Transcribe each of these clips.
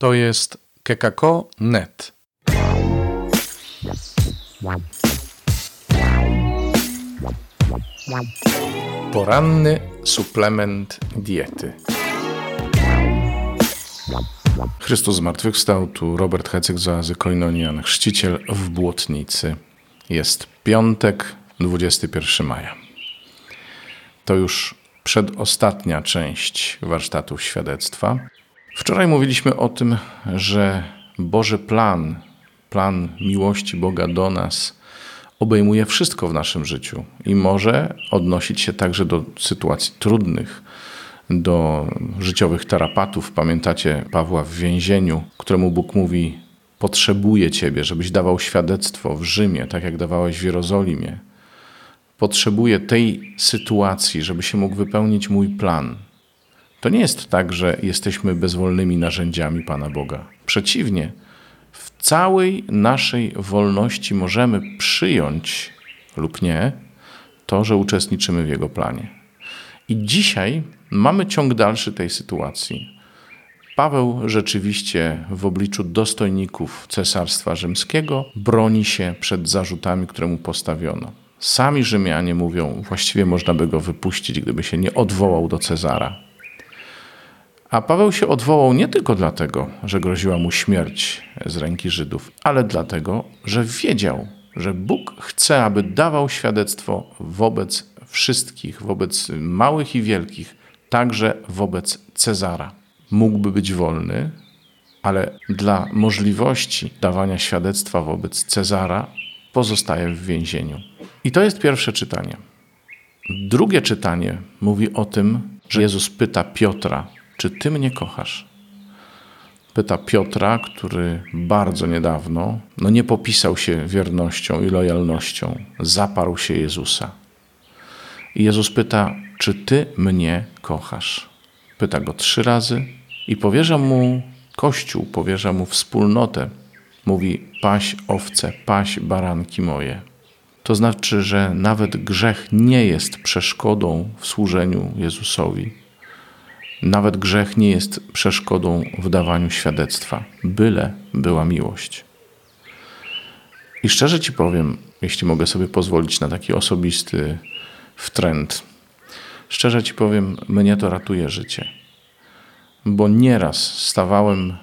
To jest kekako.net. Poranny suplement diety. Chrystus zmartwychwstał, tu Robert Hecyk z oazy Koinonian, chrzciciel w Błotnicy. Jest piątek, 21 maja. To już przedostatnia część warsztatów świadectwa. Wczoraj mówiliśmy o tym, że Boży plan, plan miłości Boga do nas, obejmuje wszystko w naszym życiu i może odnosić się także do sytuacji trudnych, do życiowych tarapatów. Pamiętacie Pawła w więzieniu, któremu Bóg mówi: Potrzebuję Ciebie, żebyś dawał świadectwo w Rzymie, tak jak dawałeś w Jerozolimie. Potrzebuję tej sytuacji, żeby się mógł wypełnić mój plan. To nie jest tak, że jesteśmy bezwolnymi narzędziami Pana Boga. Przeciwnie, w całej naszej wolności możemy przyjąć lub nie to, że uczestniczymy w Jego planie. I dzisiaj mamy ciąg dalszy tej sytuacji. Paweł rzeczywiście w obliczu dostojników Cesarstwa Rzymskiego broni się przed zarzutami, które mu postawiono. Sami Rzymianie mówią, właściwie można by go wypuścić, gdyby się nie odwołał do Cezara. A Paweł się odwołał nie tylko dlatego, że groziła mu śmierć z ręki Żydów, ale dlatego, że wiedział, że Bóg chce, aby dawał świadectwo wobec wszystkich, wobec małych i wielkich, także wobec Cezara. Mógłby być wolny, ale dla możliwości dawania świadectwa wobec Cezara pozostaje w więzieniu. I to jest pierwsze czytanie. Drugie czytanie mówi o tym, że Jezus pyta Piotra, czy ty mnie kochasz? Pyta Piotra, który bardzo niedawno no nie popisał się wiernością i lojalnością, zaparł się Jezusa. I Jezus pyta, czy ty mnie kochasz? Pyta go trzy razy i powierza mu Kościół, powierza mu wspólnotę. Mówi, paś owce, paś baranki moje. To znaczy, że nawet grzech nie jest przeszkodą w służeniu Jezusowi nawet grzech nie jest przeszkodą w dawaniu świadectwa, byle była miłość. I szczerze Ci powiem, jeśli mogę sobie pozwolić na taki osobisty wtręt, szczerze Ci powiem, mnie to ratuje życie. Bo nieraz stawałem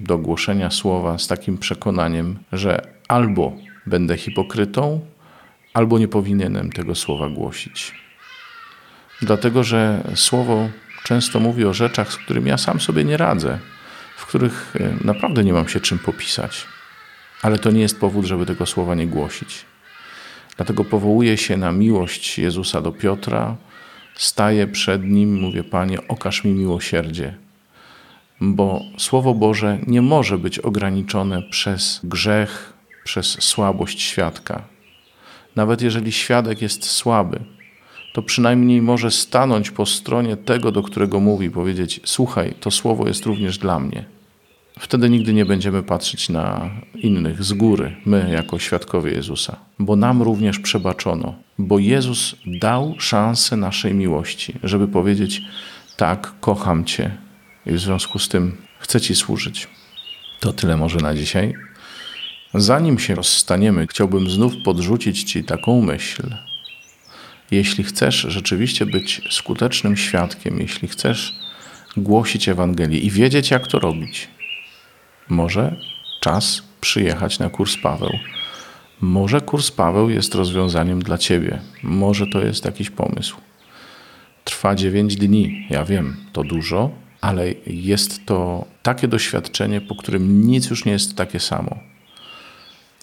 do głoszenia słowa z takim przekonaniem, że albo będę hipokrytą, albo nie powinienem tego słowa głosić. Dlatego, że słowo często mówi o rzeczach, z którymi ja sam sobie nie radzę, w których e, naprawdę nie mam się czym popisać. Ale to nie jest powód, żeby tego słowa nie głosić. Dlatego powołuję się na miłość Jezusa do Piotra, staję przed nim, mówię: Panie, okaż mi miłosierdzie. Bo Słowo Boże nie może być ograniczone przez grzech, przez słabość świadka. Nawet jeżeli świadek jest słaby, to przynajmniej może stanąć po stronie tego, do którego mówi, powiedzieć: Słuchaj, to słowo jest również dla mnie. Wtedy nigdy nie będziemy patrzeć na innych z góry, my jako świadkowie Jezusa, bo nam również przebaczono, bo Jezus dał szansę naszej miłości, żeby powiedzieć: Tak, kocham Cię i w związku z tym chcę Ci służyć. To tyle może na dzisiaj. Zanim się rozstaniemy, chciałbym znów podrzucić Ci taką myśl jeśli chcesz rzeczywiście być skutecznym świadkiem, jeśli chcesz głosić Ewangelię i wiedzieć, jak to robić, może czas przyjechać na kurs Paweł. Może kurs Paweł jest rozwiązaniem dla ciebie. Może to jest jakiś pomysł. Trwa 9 dni, ja wiem, to dużo, ale jest to takie doświadczenie, po którym nic już nie jest takie samo.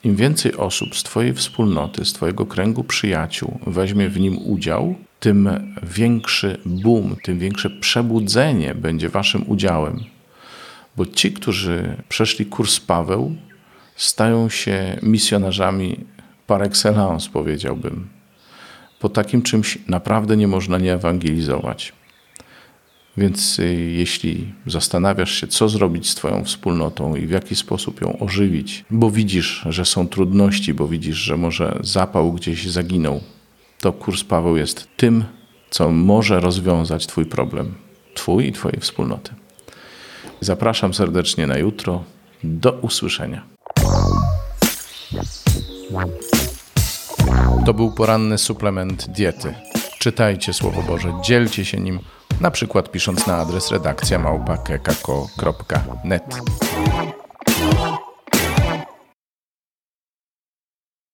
Im więcej osób z Twojej wspólnoty, z Twojego kręgu przyjaciół weźmie w nim udział, tym większy boom, tym większe przebudzenie będzie Waszym udziałem. Bo ci, którzy przeszli kurs Paweł, stają się misjonarzami par excellence, powiedziałbym. Po takim czymś naprawdę nie można nie ewangelizować. Więc y, jeśli zastanawiasz się, co zrobić z Twoją wspólnotą i w jaki sposób ją ożywić, bo widzisz, że są trudności, bo widzisz, że może zapał gdzieś zaginął, to kurs Paweł jest tym, co może rozwiązać Twój problem, Twój i Twojej wspólnoty. Zapraszam serdecznie na jutro. Do usłyszenia. To był poranny suplement diety. Czytajcie Słowo Boże, dzielcie się nim, na przykład pisząc na adres redakcja małpa.kekako.net.